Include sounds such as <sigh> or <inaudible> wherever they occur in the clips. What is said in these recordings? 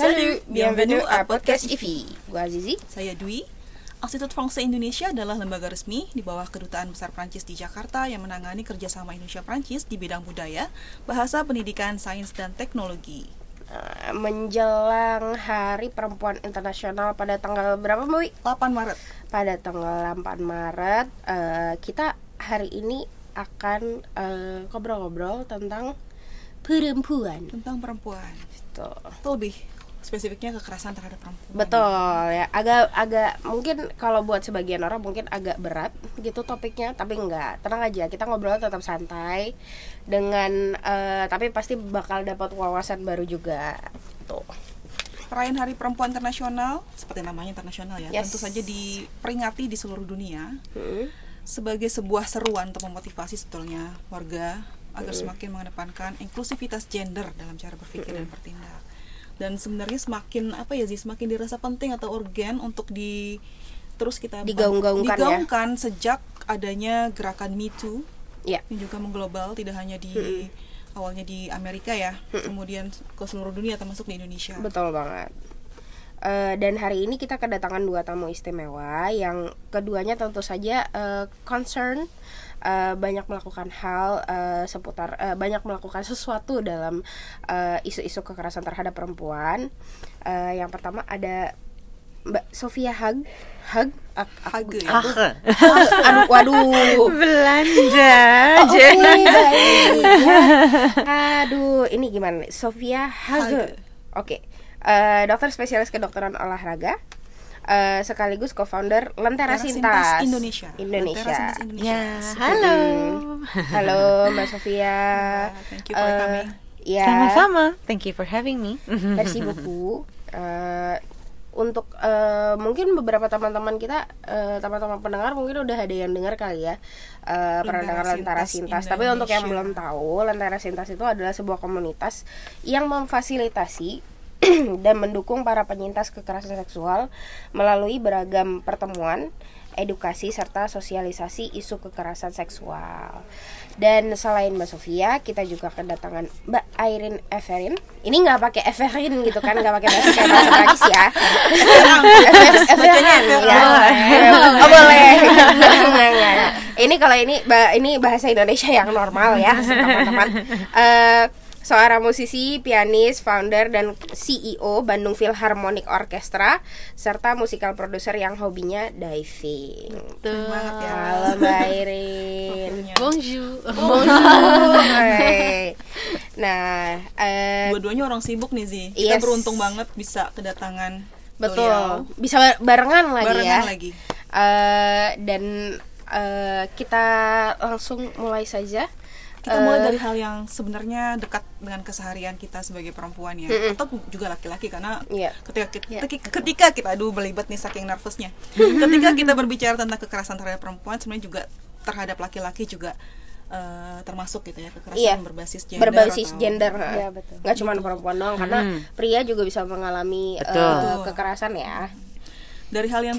Salut, bienvenue à Podcast IFI. Gua Azizi. Saya Dwi. Institut Francais Indonesia adalah lembaga resmi di bawah Kedutaan Besar Prancis di Jakarta yang menangani kerjasama Indonesia-Prancis di bidang budaya, bahasa, pendidikan, sains, dan teknologi. Uh, menjelang Hari Perempuan Internasional pada tanggal berapa, Mbak 8 Maret. Pada tanggal 8 Maret, uh, kita hari ini akan uh, ngobrol-ngobrol uh, tentang perempuan. Tentang perempuan. Gitu. Itu lebih spesifiknya kekerasan terhadap perempuan. Betul ya, agak agak mungkin kalau buat sebagian orang mungkin agak berat gitu topiknya, tapi enggak. Tenang aja, kita ngobrol tetap santai dengan uh, tapi pasti bakal dapat wawasan baru juga. Tuh. Perayaan Hari Perempuan Internasional, seperti namanya internasional ya, Yes. tentu saja diperingati di seluruh dunia Hmm. sebagai sebuah seruan untuk memotivasi sebetulnya warga agar semakin mengedepankan inklusivitas gender dalam cara berpikir dan bertindak. Dan sebenarnya semakin apa ya sih semakin dirasa penting atau urgen untuk di terus kita Digaung-gaungkan ya. digaungkan sejak adanya gerakan Me Too Ya. yang juga mengglobal tidak hanya di awalnya di Amerika ya, kemudian ke seluruh dunia termasuk di Indonesia. Betul banget. Eh, dan hari ini kita kedatangan dua tamu istimewa yang keduanya tentu saja eh, concern eh, banyak melakukan hal eh, seputar eh, banyak melakukan sesuatu dalam eh, isu-isu kekerasan terhadap perempuan. Eh, yang pertama ada Mbak Sofia Hag Hag Ak- aku- Hage aku- aduh waduh Belanja Oh, baik. Ya. Aduh, ini gimana? Sofia. Hage. Oke. Eh, dokter spesialis kedokteran olahraga. Eh, sekaligus co-founder Lentera Lentera Sintas, Sintas Indonesia. Indonesia. Lentera Sintas Indonesia. Ya, halo. Halo Mbak Sofia. thank you for Eh, coming. Ya, Sama-sama. Thank you for having me. <laughs> versi buku. Eh, untuk eh, mungkin beberapa teman-teman kita, eh, teman-teman pendengar mungkin udah ada yang dengar kali ya eh, pernah Lentera dengar Lentera Sintas Sintas. Tapi untuk yang belum tahu, Lentera Sintas itu adalah sebuah komunitas yang memfasilitasi <clears throat> dan mendukung para penyintas kekerasan seksual melalui beragam pertemuan, edukasi serta sosialisasi isu kekerasan seksual. Dan selain Mbak Sofia, kita juga kedatangan Mbak Airin Everin. Ini nggak pakai Everin gitu kan, nggak pakai bahasa kayak bahasa Prancis ya. <laughs> Everin, ya. Oh, boleh. Ini kalau ini ini bahasa Indonesia yang normal ya, teman-teman. Seorang musisi, pianis, founder dan CEO Bandung Philharmonic Orchestra serta musikal produser yang hobinya diving. Banget ya. Halo Mbak. <laughs> Waktunya. Bonjour. <laughs> Bonjour. Hai. Nah, eh, Dua-duanya orang sibuk nih Zi. Kita Yes. beruntung banget bisa kedatangan betul. beliau. Bisa bar- barengan lagi Barengan ya. lagi. Eh, dan eh, kita langsung mulai saja. Kita Eh, mulai dari hal yang sebenarnya dekat dengan keseharian kita sebagai perempuan ya, Mm-mm. atau juga laki-laki karena Iya. ketika kita, Iya. ketika kita aduh belibet nih saking nervousnya. <laughs> ketika kita berbicara tentang kekerasan terhadap perempuan sebenarnya juga terhadap laki-laki juga eh, termasuk gitu ya kekerasan Iya. yang berbasis gender berbasis atau- gender Iya, betul. nggak cuma perempuan doang karena Hmm. pria juga bisa mengalami eh, Betul. kekerasan ya dari hal yang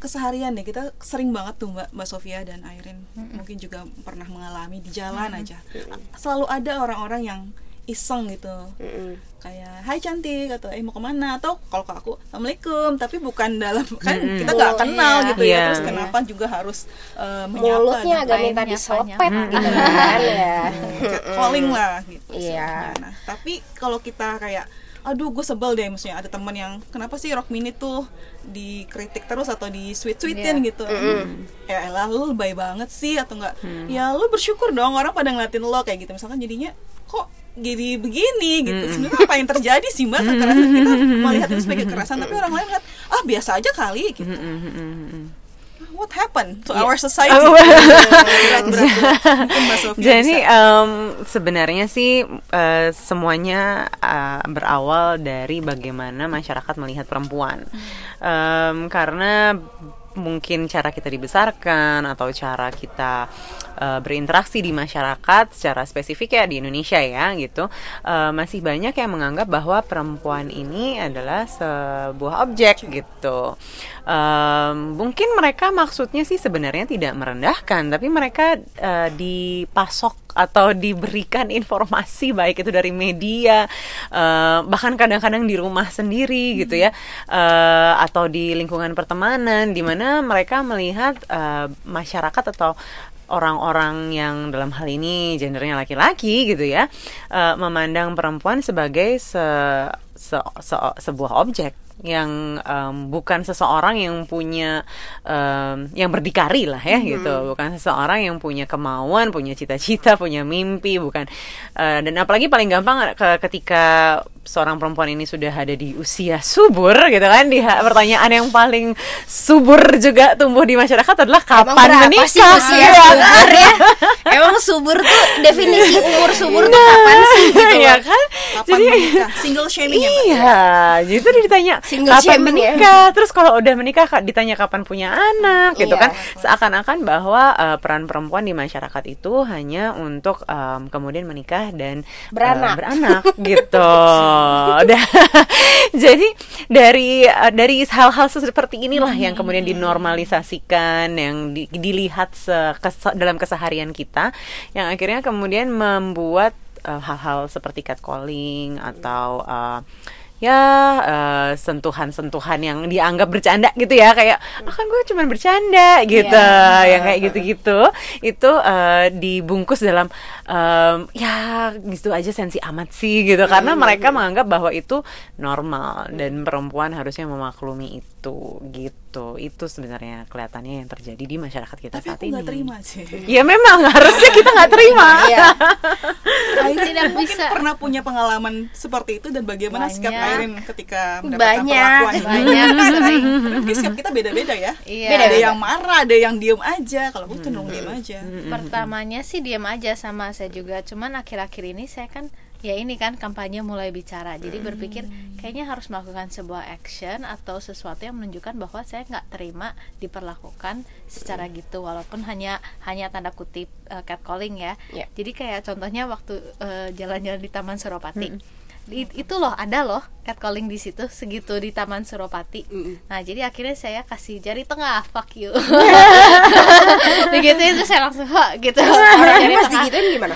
keseharian nih kita sering banget tuh mbak mbak Sofia dan Airin mungkin juga pernah mengalami di jalan aja selalu ada orang-orang yang iseng gitu Mm-mm. kayak Hai cantik atau eh mau ke mana atau kalau ke aku Assalamualaikum tapi bukan dalam <laughs> kan Mm-mm. kita nggak Oh, kenal iya. gitu ya Iya. terus kenapa juga harus eh, menyapa mulutnya gitu. agak minta diselepet Hmm. gitu kan ya Kayak <laughs> <laughs> calling lah gitu Iya. sebenarnya. Nah, tapi kalau kita kayak aduh gue sebel deh maksudnya ada teman yang kenapa sih rock mini tuh dikritik terus atau di sweet sweetin Iya. gitu? Ya elah lu lebay banget sih atau enggak? Ya lu bersyukur dong orang pada ngeliatin lo kayak gitu. Misalkan jadinya kok jadi begini? gitu. Sebenarnya apa yang terjadi sih mbak? Kekerasan kita melihat itu sebagai kekerasan tapi orang lain lihat ah biasa aja kali gitu what happened to our society? Berat, berat, <laughs> Jadi em, sebenarnya sih eh, semuanya eh, berawal dari bagaimana masyarakat melihat perempuan, Em, karena mungkin cara kita dibesarkan atau cara kita eh, berinteraksi di masyarakat secara spesifik ya di Indonesia ya gitu. Eh, masih banyak yang menganggap bahwa perempuan ini adalah sebuah objek gitu. Mungkin mereka maksudnya sih sebenarnya tidak merendahkan tapi mereka eh, dipasok atau diberikan informasi baik itu dari media eh, bahkan kadang-kadang di rumah sendiri gitu ya eh, atau di lingkungan pertemanan di mana mereka melihat eh, masyarakat atau orang-orang yang dalam hal ini gendernya laki-laki gitu ya eh, memandang perempuan sebagai se- se- se- sebuah objek yang em, bukan seseorang yang punya em, yang berdikari lah ya gitu. Bukan seseorang yang punya kemauan punya cita-cita punya mimpi bukan. Eh, dan apalagi paling gampang ke- ketika seorang perempuan ini sudah ada di usia subur gitu kan di pertanyaan yang paling subur juga tumbuh di masyarakat adalah Emang kapan berapa menikah sih usia Iya kan? subur ya? <laughs> Emang subur tuh definisi umur subur tuh kapan sih gitu Iya loh? kan Kapan menikah? Single shaming ya? Iya, jadi tuh ditanya Single kapan shaming ya. menikah, terus kalau udah menikah Kak, ditanya kapan punya anak, gitu Iya. kan? Seakan-akan bahwa eh, peran perempuan di masyarakat itu hanya untuk em, kemudian menikah dan eh, Beranak. beranak, gitu. Udah. <laughs> jadi dari eh, dari hal-hal seperti inilah yang kemudian dinormalisasikan, yang di- dilihat se- kes- dalam keseharian kita, yang akhirnya kemudian membuat eh, hal-hal seperti catcalling atau eh, ya eh, sentuhan-sentuhan yang dianggap bercanda gitu ya kayak ah kan gue cuma bercanda gitu Iya. yang kayak gitu-gitu. Itu eh, dibungkus dalam em, ya gitu aja sensi amat sih gitu. Karena mereka menganggap bahwa itu normal dan perempuan harusnya memaklumi itu gitu itu sebenarnya kelihatannya yang terjadi di masyarakat kita Tapi saat aku ini nggak terima sih. ya memang <laughs> harusnya kita nggak terima Iya. tidak Mungkin bisa pernah punya pengalaman seperti itu dan bagaimana sikap Banyak. Airin ketika mendapatkan Banyak. perlakuan ini? banyak <laughs> Tapi Mungkin sikap kita beda-beda ya. iya Ada yang marah, ada yang diem aja. Kalau aku cenderung diem aja. pertamanya sih diam aja sama saya juga cuman akhir-akhir ini saya kan ya ini kan kampanye mulai bicara. Jadi berpikir kayaknya harus melakukan sebuah action atau sesuatu yang menunjukkan bahwa saya nggak terima diperlakukan secara gitu. Walaupun hanya hanya tanda kutip uh, catcalling ya. Ya. jadi kayak contohnya waktu uh, jalan-jalan di Taman Suropati. Di- itu loh ada loh catcalling di situ segitu di Taman Suropati. Mm. nah jadi akhirnya saya kasih jari tengah fuck you <laughs> begitu itu saya langsung "Hah," gitu Orangnya Jari pas tengah. digituin <laughs> gimana?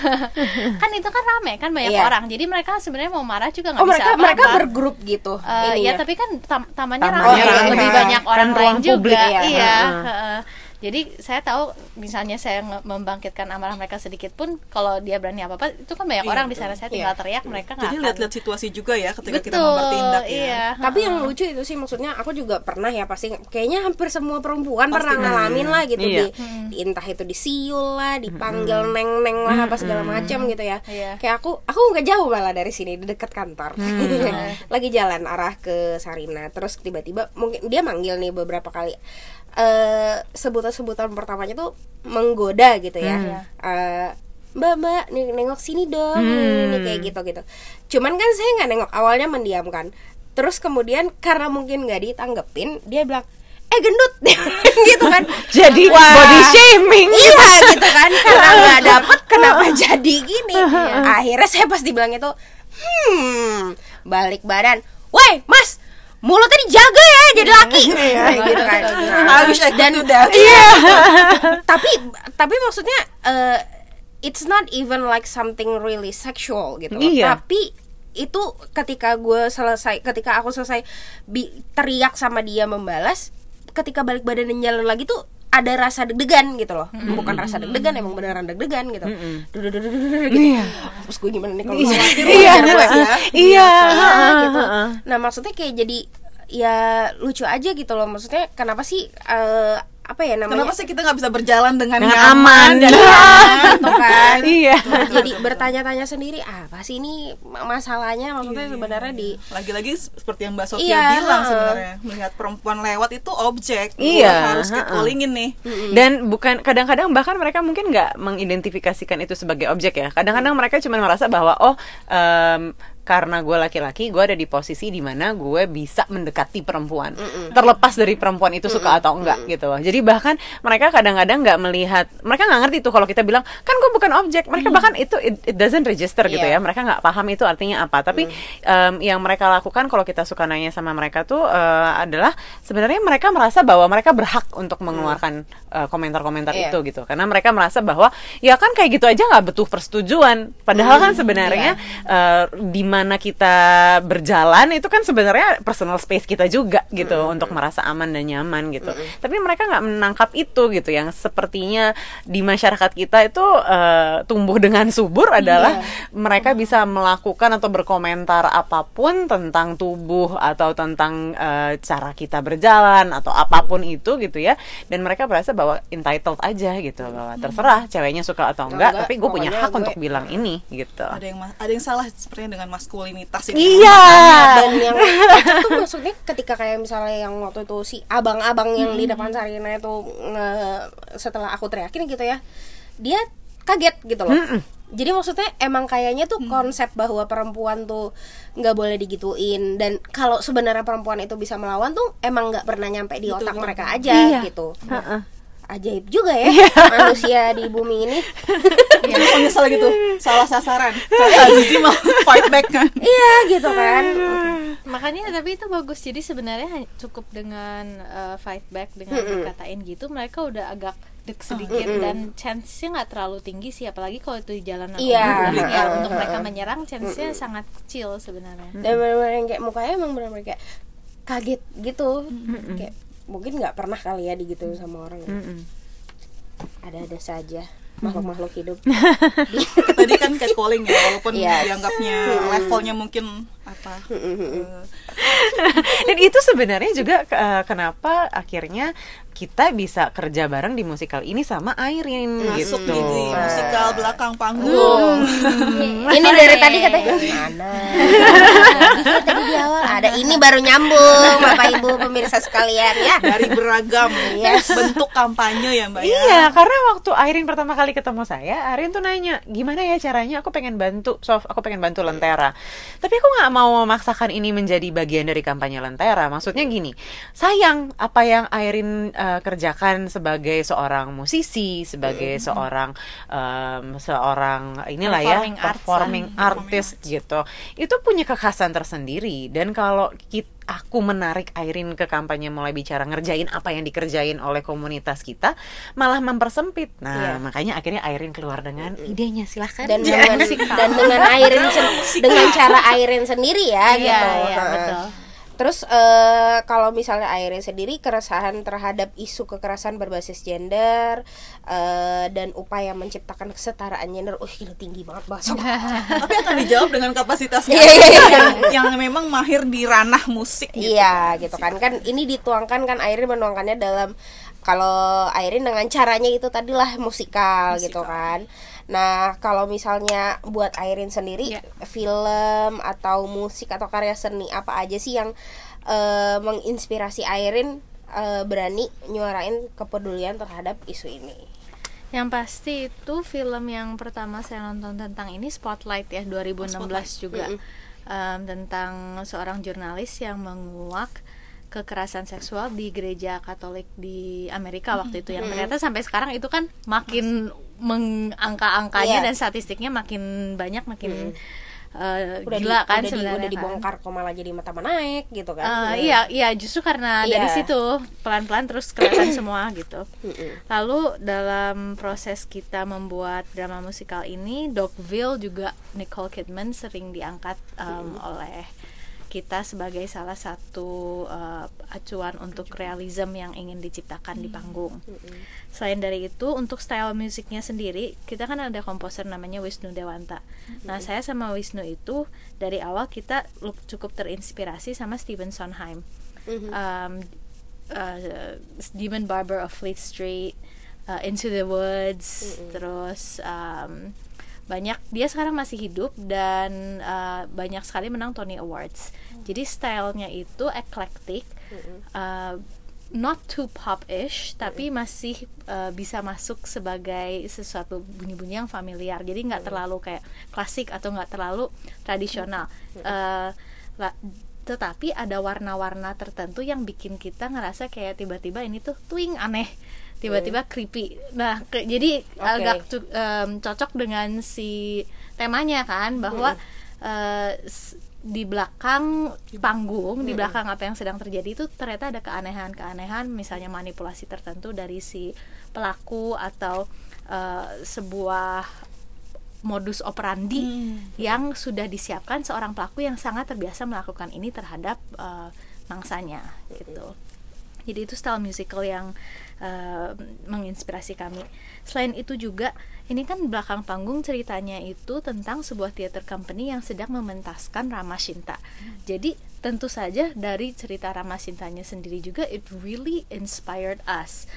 kan itu kan rame kan banyak Iya. orang jadi mereka sebenarnya mau marah juga nggak Oh bisa mereka mereka bergrup gitu. Ininya. ya tapi kan tam- tamannya Tamannya ramai rame. lebih banyak Kan orang lain ruang juga publik, ya. iya heeh. Jadi saya tahu misalnya saya membangkitkan amarah mereka sedikit pun kalau dia berani apa apa itu kan banyak Iya, orang di sana saya tinggal Iya. teriak mereka nggak Jadi akan lihat-lihat situasi juga ya ketika kita betul mau bertindak ya. iya Tapi yang lucu itu sih maksudnya aku juga pernah ya pasti kayaknya hampir semua perempuan Pasti pernah ngalamin lah gitu Iya. di, di- entah itu disiul lah, dipanggil neng-neng lah apa segala macam gitu ya. Iya. Kayak aku aku nggak jauh malah dari sini di dekat kantor. <laughs> Lagi jalan arah ke Sarina terus tiba-tiba mungkin dia manggil nih beberapa kali eh sebutan-sebutan pertamanya tuh menggoda gitu ya. Iya. Eh, Mbak Mbak nengok sini dong ini, ini kayak gitu gitu. Cuman kan saya nggak nengok awalnya mendiamkan. Terus kemudian karena mungkin nggak ditanggepin dia bilang eh gendut <laughs> gitu kan. jadi Wah. body shaming Iya gitu kan karena nggak dapet kenapa <laughs> jadi gini. Akhirnya saya pas dibilang itu hmm balik badan. Woi Mas mulutnya dijaga ya jadi laki <laughs> gitu kan. I wish I could Dan iya. <laughs> tapi tapi maksudnya eh, it's not even like something really sexual gitu. loh. Iya. Tapi itu ketika gue selesai ketika aku selesai bi- teriak sama dia membalas ketika balik badan dan jalan lagi tuh ada rasa deg-degan gitu loh bukan rasa deg-degan emang beneran deg-degan gitu Dududududududu gitu Iya. terus gue gimana nih kalau Iya. khawatir Iya. gitu. Nah maksudnya kayak jadi ya lucu aja gitu loh maksudnya kenapa sih eh, apa ya namanya? Kenapa sih kita nggak bisa berjalan dengan, Dengan nyaman? aman. dan Iya. gitu kan? <laughs> Iya. jadi bertanya-tanya sendiri apa sih ini masalahnya? Maksudnya sebenarnya di lagi-lagi seperti yang Mbak Sofia Iya, bilang heeh. sebenarnya melihat perempuan lewat itu objek. Iya, harus catcallingin nih. Dan bukan kadang-kadang bahkan mereka mungkin nggak mengidentifikasikan itu sebagai objek ya. Kadang-kadang mereka cuma merasa bahwa oh em, karena gue laki-laki gue ada di posisi di mana gue bisa mendekati perempuan. Terlepas dari perempuan itu suka atau enggak gitu loh. Jadi bahkan mereka kadang-kadang nggak melihat mereka nggak ngerti tuh kalau kita bilang kan gue bukan objek. Mereka bahkan itu it, it doesn't register gitu Iya. ya mereka nggak paham itu artinya apa. Tapi em, yang mereka lakukan kalau kita suka nanya sama mereka tuh eh, adalah sebenarnya mereka merasa bahwa mereka berhak untuk mengeluarkan eh, komentar-komentar Iya. itu gitu. Karena mereka merasa bahwa ya kan kayak gitu aja nggak butuh persetujuan. Padahal kan sebenarnya eh, di mana kita berjalan itu kan sebenarnya personal space kita juga gitu untuk merasa aman dan nyaman gitu. Tapi mereka nggak menangkap itu gitu. Yang sepertinya di masyarakat kita itu eh, tumbuh dengan subur adalah mereka bisa melakukan atau berkomentar apa pun tentang tubuh atau tentang eh, cara kita berjalan atau apa pun itu gitu ya. Dan mereka merasa bahwa entitled aja gitu bahwa terserah ceweknya suka atau enggak, Enggak, tapi gue punya hak gue- untuk bilang ini gitu. Ada yang ada yang salah sepertinya dengan maskulinitas ini. Iya. Dan yang tuh maksudnya ketika kayak misalnya yang waktu itu si abang-abang yang di depan Sarina itu nge- setelah aku teriakin gitu ya dia kaget gitu loh. Jadi maksudnya emang kayaknya tuh konsep bahwa perempuan tuh nggak boleh digituin. Dan kalau sebenarnya perempuan itu bisa melawan tuh emang nggak pernah nyampe di otak mereka aja Iya. gitu. Heeh. Ajaib juga ya manusia di bumi ini. Ya, kalau misalnya gitu salah sasaran. Kayak Azizi mau fight back kan. Iya gitu kan. Makanya tapi itu bagus. Jadi sebenarnya cukup dengan uh, fight back dengan dikatain gitu mereka udah agak dek sedikit dan chance-nya nggak terlalu tinggi sih apalagi kalau itu di jalanan Iya. umum, ya untuk mereka menyerang chance-nya sangat kecil sebenarnya. Dan benar-benar yang kayak mukanya emang benar-benar kayak kaget gitu. Kayak mungkin nggak pernah kali ya digituin sama orang Mm-mm. ada-ada saja makhluk-makhluk hidup <laughs> tadi kan catcalling ya walaupun Yes. dianggapnya levelnya mungkin apa eh, <laughs> Dan itu sebenarnya juga eh, kenapa akhirnya kita bisa kerja bareng di musikal ini sama Airin masuk gitu. di musikal belakang panggung ini dari tadi katanya mana tadi di awal ada ini baru nyambung bapak ibu pemirsa sekalian ya dari beragam Yes. bentuk kampanye ya mbak ya Iya, karena waktu Airin pertama kali ketemu saya, Airin tuh nanya, gimana ya caranya? Aku pengen bantu, Sof, aku pengen bantu Lentera. Tapi aku nggak mau memaksakan ini menjadi bagian dari kampanye Lentera. Maksudnya gini, sayang apa yang Airin eh, kerjakan sebagai seorang musisi, sebagai seorang em, seorang inilah Performing ya, arts performing lah. artist gitu. Itu punya kekhasan tersendiri. Dan kalau kita aku menarik Airin ke kampanye mulai bicara ngerjain apa yang dikerjain oleh komunitas kita malah mempersempit. Nah, Iya. makanya akhirnya Airin keluar dengan idenya silahkan. dan dengan dan dengan Airin <laughs> dengan cara Airin sendiri ya Iya, gitu iya, Heeh. betul. Terus eh, kalau misalnya Airin sendiri keresahan terhadap isu kekerasan berbasis gender eh, dan upaya menciptakan kesetaraan gender, uh gila tinggi banget bahasa. tapi <laughs> akan dijawab dengan kapasitasnya Iya, iya, iya. yang, yang memang mahir di ranah musik gitu Iya gitu kan kan ini dituangkan kan Airin menuangkannya dalam kalau Airin dengan caranya itu tadilah musikal, gitu kan. Nah kalau misalnya buat Airin sendiri Iya. film atau musik atau karya seni apa aja sih yang eh, menginspirasi Airin eh, berani nyuarain kepedulian terhadap isu ini. Yang pasti itu film yang pertama saya nonton tentang ini Spotlight ya 2016 juga Em, tentang seorang jurnalis yang menguak kekerasan seksual di gereja Katolik di Amerika waktu itu yang ternyata sampai sekarang itu kan makin mengangka-angkanya Iya. dan statistiknya makin banyak makin eh, Udah gila di, kan udah, di- sebenarnya udah kan. dibongkar kok malah jadi mata naik gitu kan. Eh, iya, iya justru karena dari Iya. situ pelan-pelan terus kelihatan <clears throat> semua gitu. Lalu dalam proses kita membuat drama musikal ini, Dogville juga Nicole Kidman sering diangkat um, oleh kita sebagai salah satu uh, acuan untuk realism yang ingin diciptakan di panggung. Selain dari itu, untuk style musiknya sendiri, kita kan ada komposer namanya Wisnu Dewanta. Nah, saya sama Wisnu itu dari awal kita cukup terinspirasi sama Stephen Sondheim. Um, uh, Demon Barber of Fleet Street, uh, Into the Woods, terus um, banyak dia sekarang masih hidup dan uh, banyak sekali menang Tony Awards. Jadi stylenya itu eclectic, uh, not too pop-ish tapi masih uh, bisa masuk sebagai sesuatu bunyi-bunyi yang familiar. Jadi nggak terlalu kayak klasik atau nggak terlalu tradisional. Uh, la- tetapi ada warna-warna tertentu yang bikin kita ngerasa kayak tiba-tiba ini tuh twing aneh tiba-tiba creepy. Nah ke- jadi Oke. agak em, cocok dengan si temanya kan bahwa eh, s- di belakang panggung di belakang apa yang sedang terjadi itu ternyata ada keanehan-keanehan misalnya manipulasi tertentu dari si pelaku atau eh, sebuah modus operandi yang sudah disiapkan seorang pelaku yang sangat terbiasa melakukan ini terhadap eh, mangsanya gitu jadi itu style musical yang uh, menginspirasi kami. Selain itu juga ini kan belakang panggung ceritanya itu tentang sebuah theater company yang sedang mementaskan Rama Shinta. Jadi tentu saja dari cerita Rama Shintanya sendiri juga it really inspired us.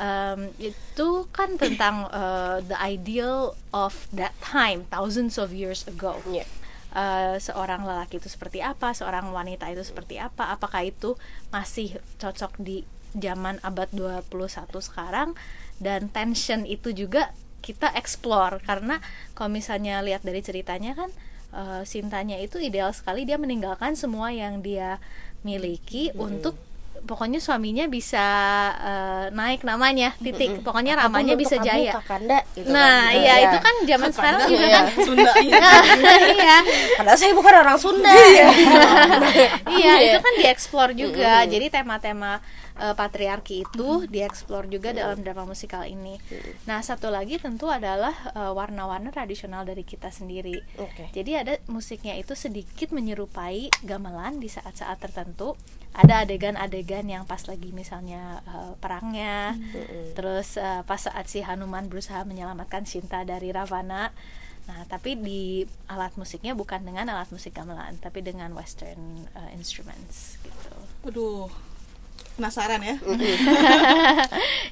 Um, itu kan tentang uh, the ideal of that time thousands of years ago Iya. Uh, seorang lelaki itu seperti apa, seorang wanita itu seperti apa, apakah itu masih cocok di zaman abad 21 sekarang dan tension itu juga kita explore. Karena kalau misalnya lihat dari ceritanya kan uh, Sintanya itu ideal sekali dia meninggalkan semua yang dia miliki untuk pokoknya suaminya bisa uh, naik namanya titik pokoknya ramanya bisa jaya Kakanda, gitu nah kan. iya itu kan zaman sekarang juga Iya. kan <laughs> Sunda iya. iya Padahal saya bukan orang Sunda. iya <laughs> itu kan dieksplor juga jadi tema-tema eh, patriarki itu dieksplor juga dalam drama musikal ini. Nah satu lagi tentu adalah eh, warna-warna tradisional dari kita sendiri. Oke. jadi ada musiknya itu sedikit menyerupai gamelan di saat-saat tertentu. Ada adegan-adegan yang pas lagi misalnya eh, perangnya. Terus eh, pas saat si Hanuman berusaha menyelamatkan Sinta dari Ravana. Nah tapi di alat musiknya bukan dengan alat musik gamelan tapi dengan western eh, instruments gitu. Aduh. Penasaran ya? <laughs>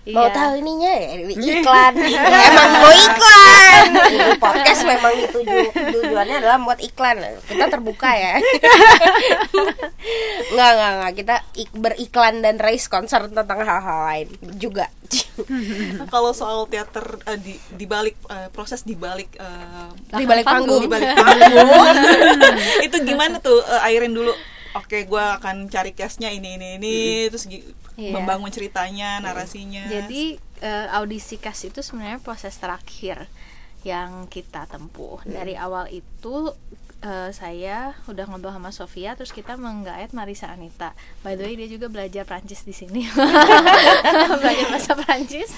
Mau Iya. tahu ininya ya <laughs> ini iklan. <laughs> Emang mau iklan. Podcast memang dituju tujuannya adalah buat iklan. Kita terbuka ya. Enggak, enggak, enggak. Kita ik- beriklan dan raise concern tentang hal-hal lain juga. Nah, kalau soal teater eh, di di balik eh, proses di balik eh, Di balik panggung. di balik panggung itu gimana tuh eh, airin dulu oke gue akan cari case-nya ini ini ini terus Iya. membangun ceritanya narasinya Jadi eh, audisi cast itu sebenarnya proses terakhir yang kita tempuh. Dari awal itu eh, saya udah ngobrol sama Sofia, terus kita menggaet Marisa Anita. By the way dia juga belajar Prancis di sini, <laughs> belajar bahasa Prancis.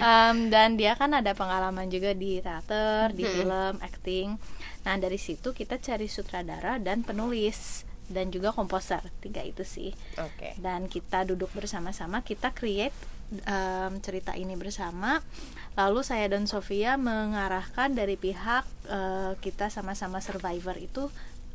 Em, dan dia kan ada pengalaman juga di teater, di film, acting. Nah dari situ kita cari sutradara dan penulis dan juga komposer tiga itu sih. Oke. dan kita duduk bersama-sama kita create em, cerita ini bersama. Lalu saya dan Sofia mengarahkan dari pihak eh, kita sama-sama survivor itu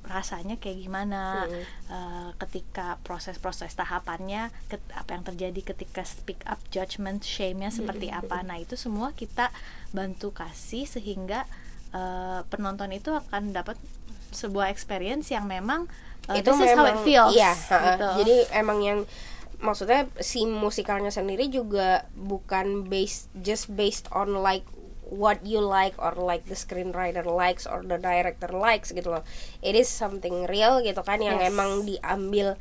rasanya kayak gimana. Eh, ketika proses-proses tahapannya ket- apa yang terjadi ketika speak up judgment shame-nya seperti apa. <laughs> Nah itu semua kita bantu kasih sehingga eh, penonton itu akan dapat sebuah experience yang memang eh, itu this is how it memang feels iya gitu. jadi emang yang maksudnya si musikalnya sendiri juga bukan based just based on like what you like or like the screenwriter likes or the director likes gitu loh it is something real gitu kan yang Yes. emang diambil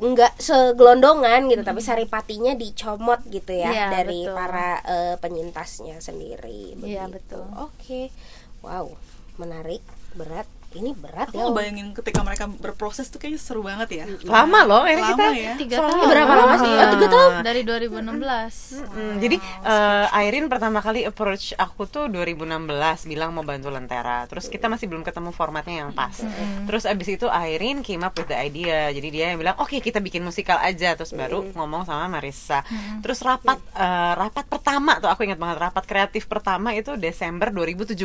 nggak segelondongan gitu tapi saripatinya dicomot gitu ya Iya, dari betul. para eh, penyintasnya sendiri Iya, begitu. betul. oke wow menarik berat ini berat aku ya ngebayangin ketika mereka berproses tuh kayaknya seru banget ya Lama loh ini lama kita. ya tiga tahun berapa lama sih? Oh, tiga tahun? dari 2016 Hmm, jadi eh, Airin pertama kali approach aku tuh 2016 bilang mau bantu Lentera. Terus kita masih belum ketemu formatnya yang pas. Terus abis itu Airin came up with the idea. Jadi dia yang bilang, "Oke, kita bikin musikal aja." Terus baru ngomong sama Marissa. Terus rapat eh, rapat pertama tuh aku ingat banget rapat kreatif pertama itu Desember 2017.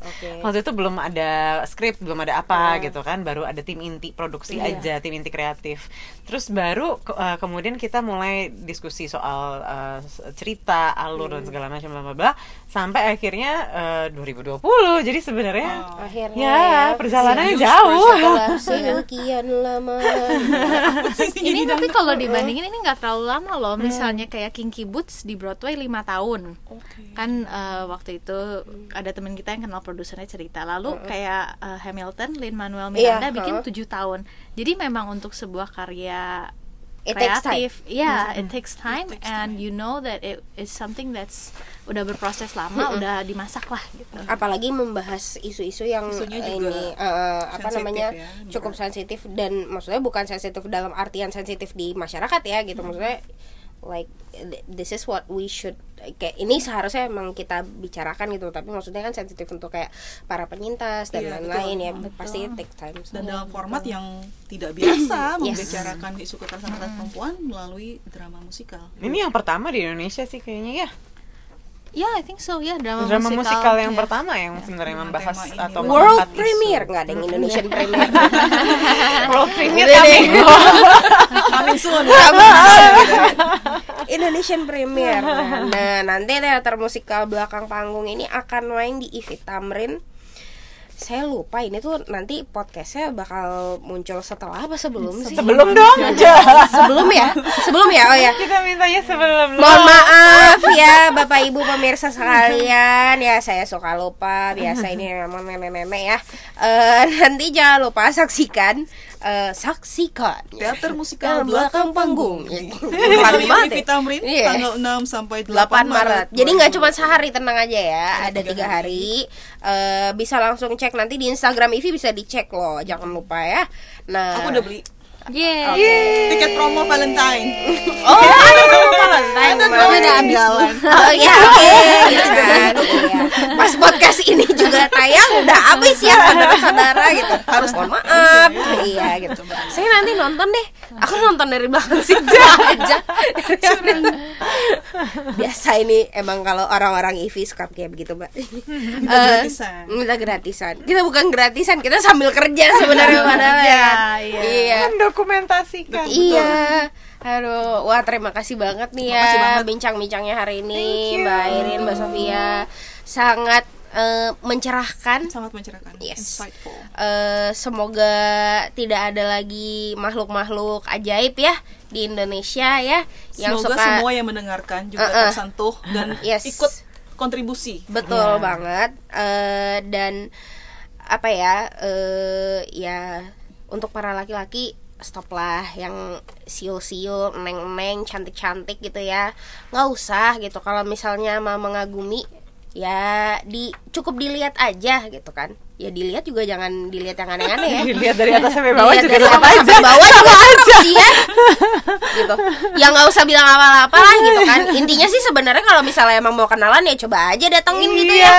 Oke. Waktu itu belum ada skrip kreatif belum ada apa gitu kan baru ada tim inti produksi aja tim inti kreatif. Terus baru ke- uh, kemudian kita mulai diskusi soal uh, cerita alur dan segala macam bla bla bla sampai akhirnya uh, 2020 jadi sebenarnya akhirnya ya perjalanannya Serius jauh. <laughs> sekian lama. Ini tapi kalau dibandingin ini nggak terlalu lama loh. Misalnya kayak Kinky Boots di Broadway lima tahun. Kan eh, waktu itu ada teman kita yang kenal produsernya cerita. Lalu kayak eh, Hamilton Lin Manuel Iya, Miranda bikin heeh. tujuh tahun. Jadi memang untuk sebuah karya It takes time. kreatif ya it takes time and you know that it is something that's udah berproses lama udah dimasak lah gitu. Apalagi membahas isu-isu yang Isunya juga ini eh, apa namanya ya, cukup sensitif dan maksudnya bukan sensitif dalam artian sensitif di masyarakat ya gitu. Maksudnya like th- this is what we should kayak ini seharusnya emang kita bicarakan gitu tapi maksudnya kan sensitif untuk kayak para penyintas dan Iya, lain-lain ya betul. pasti take time dan dalam format yang tidak biasa <coughs> Yes. membicarakan isu kekerasan terhadap perempuan melalui drama musikal. ini yang pertama di Indonesia sih kayaknya ya ya I think so ya drama, drama musikal, yang ya. pertama yang sebenarnya Dengan membahas tema atau world premiere nggak ada yang Indonesian premiere <laughs> world premiere deh. <laughs> <laughs> Coming soon. Indonesian Premier. Nah, nanti teater musikal belakang panggung ini akan main di Ivi Tamrin. Saya lupa ini tuh nanti podcastnya bakal muncul setelah apa sebelum sih? sebelum dong sebelum ya? Sebelum ya? Oh ya. kita mintanya sebelum Mohon maaf ya Bapak Ibu pemirsa sekalian Ya saya suka lupa Biasa ini memang nenek-nenek ya Eh, Nanti jangan lupa saksikan eh, Saksikan <laughs> Teater musikal belakang panggung Hari <laughs> <laughs> banget ya. ini Tamrin Iya. tanggal 6 sampai 8, 8 Maret. Jadi nggak cuma 2020. sehari tenang aja ya, ada tiga hari. Eh, bisa langsung cek nanti di Instagram Ivi bisa dicek loh, jangan lupa ya. Nah, Aku udah beli yeah tiket promo Valentine. Oh, ada promo Valentine kemarin. udah habis. Oh ya, oke, gitu kan. Iya. Pas podcast ini juga tayang udah habis ya saudara-saudara gitu. Harus mohon maaf. Iya gitu. Saya nanti nonton deh. Aku nonton dari belakang situ <laughs> aja. <laughs> Biasa ini emang kalau orang-orang IV suka kayak begitu, Mbak. Minta Eh, gratisan. minta gratisan. Kita bukan gratisan, kita sambil kerja <laughs> sebenarnya padahal ya. iya. Iya. mendokumentasikan Iya. Aduh, wah terima kasih banget nih ya banget. bincang-bincangnya hari ini. Mbak Irin, Mbak Sofia sangat eh, mencerahkan. Sangat mencerahkan. Yes. Insightful. Eh, semoga tidak ada lagi makhluk-makhluk ajaib ya di Indonesia ya yang Semoga suka semua yang mendengarkan juga Uh-uh. tersentuh dan <laughs> Yes. ikut kontribusi. betul Iya. banget Eh, dan apa ya eh ya untuk para laki-laki stoplah yang siul-siul neng-neng cantik-cantik gitu ya nggak usah gitu kalau misalnya mau mengagumi ya di cukup dilihat aja gitu kan. Ya dilihat juga jangan dilihat yang aneh-aneh ya. <laughs> Dilihat dari atas sampai bawah Dilihat juga atas aja. sampai bawah juga tetap sih ya. Gitu. Ya nggak usah bilang apa-apa lah gitu kan. Intinya sih sebenarnya kalau misalnya emang mau kenalan ya coba aja datengin gitu ya.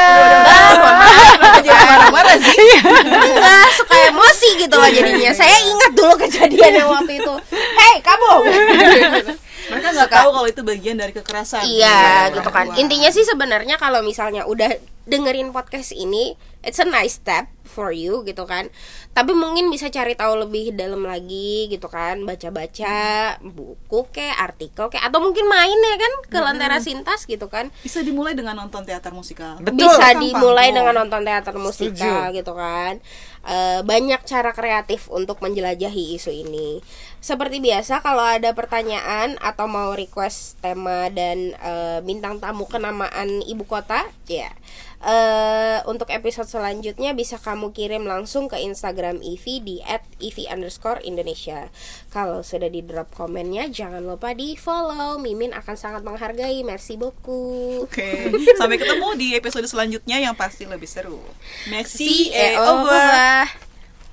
Bah, mohon maaf gitu kan. Marah sih. enggak suka emosi gitu loh jadinya. Saya ingat dulu kejadian yang waktu itu. Hei kamu <laughs> Mereka nggak tahu kalau itu bagian dari kekerasan. Iya Dari gitu kan. perempuan. Intinya sih sebenarnya kalau misalnya udah dengerin podcast ini, it's a nice step for you gitu kan. Tapi mungkin bisa cari tahu lebih dalam lagi gitu kan, baca-baca buku kayak artikel kayak atau mungkin main ya kan ke Lentera Sintas gitu kan. bisa dimulai dengan nonton teater musikal. Betul. Bisa Belakang dimulai dengan nonton teater musikal gitu kan. Eh, banyak cara kreatif untuk menjelajahi isu ini. Seperti biasa kalau ada pertanyaan atau mau request tema dan eh, bintang tamu kenamaan ibu kota, ya. eh untuk episode selanjutnya bisa kamu kirim langsung ke Instagram Ivi di @ivi_indonesia. Kalau sudah di drop komennya jangan lupa di follow. Mimin akan sangat menghargai. Merci beaucoup. Oke, sampai ketemu di episode selanjutnya yang pasti lebih seru. Merci et au revoir.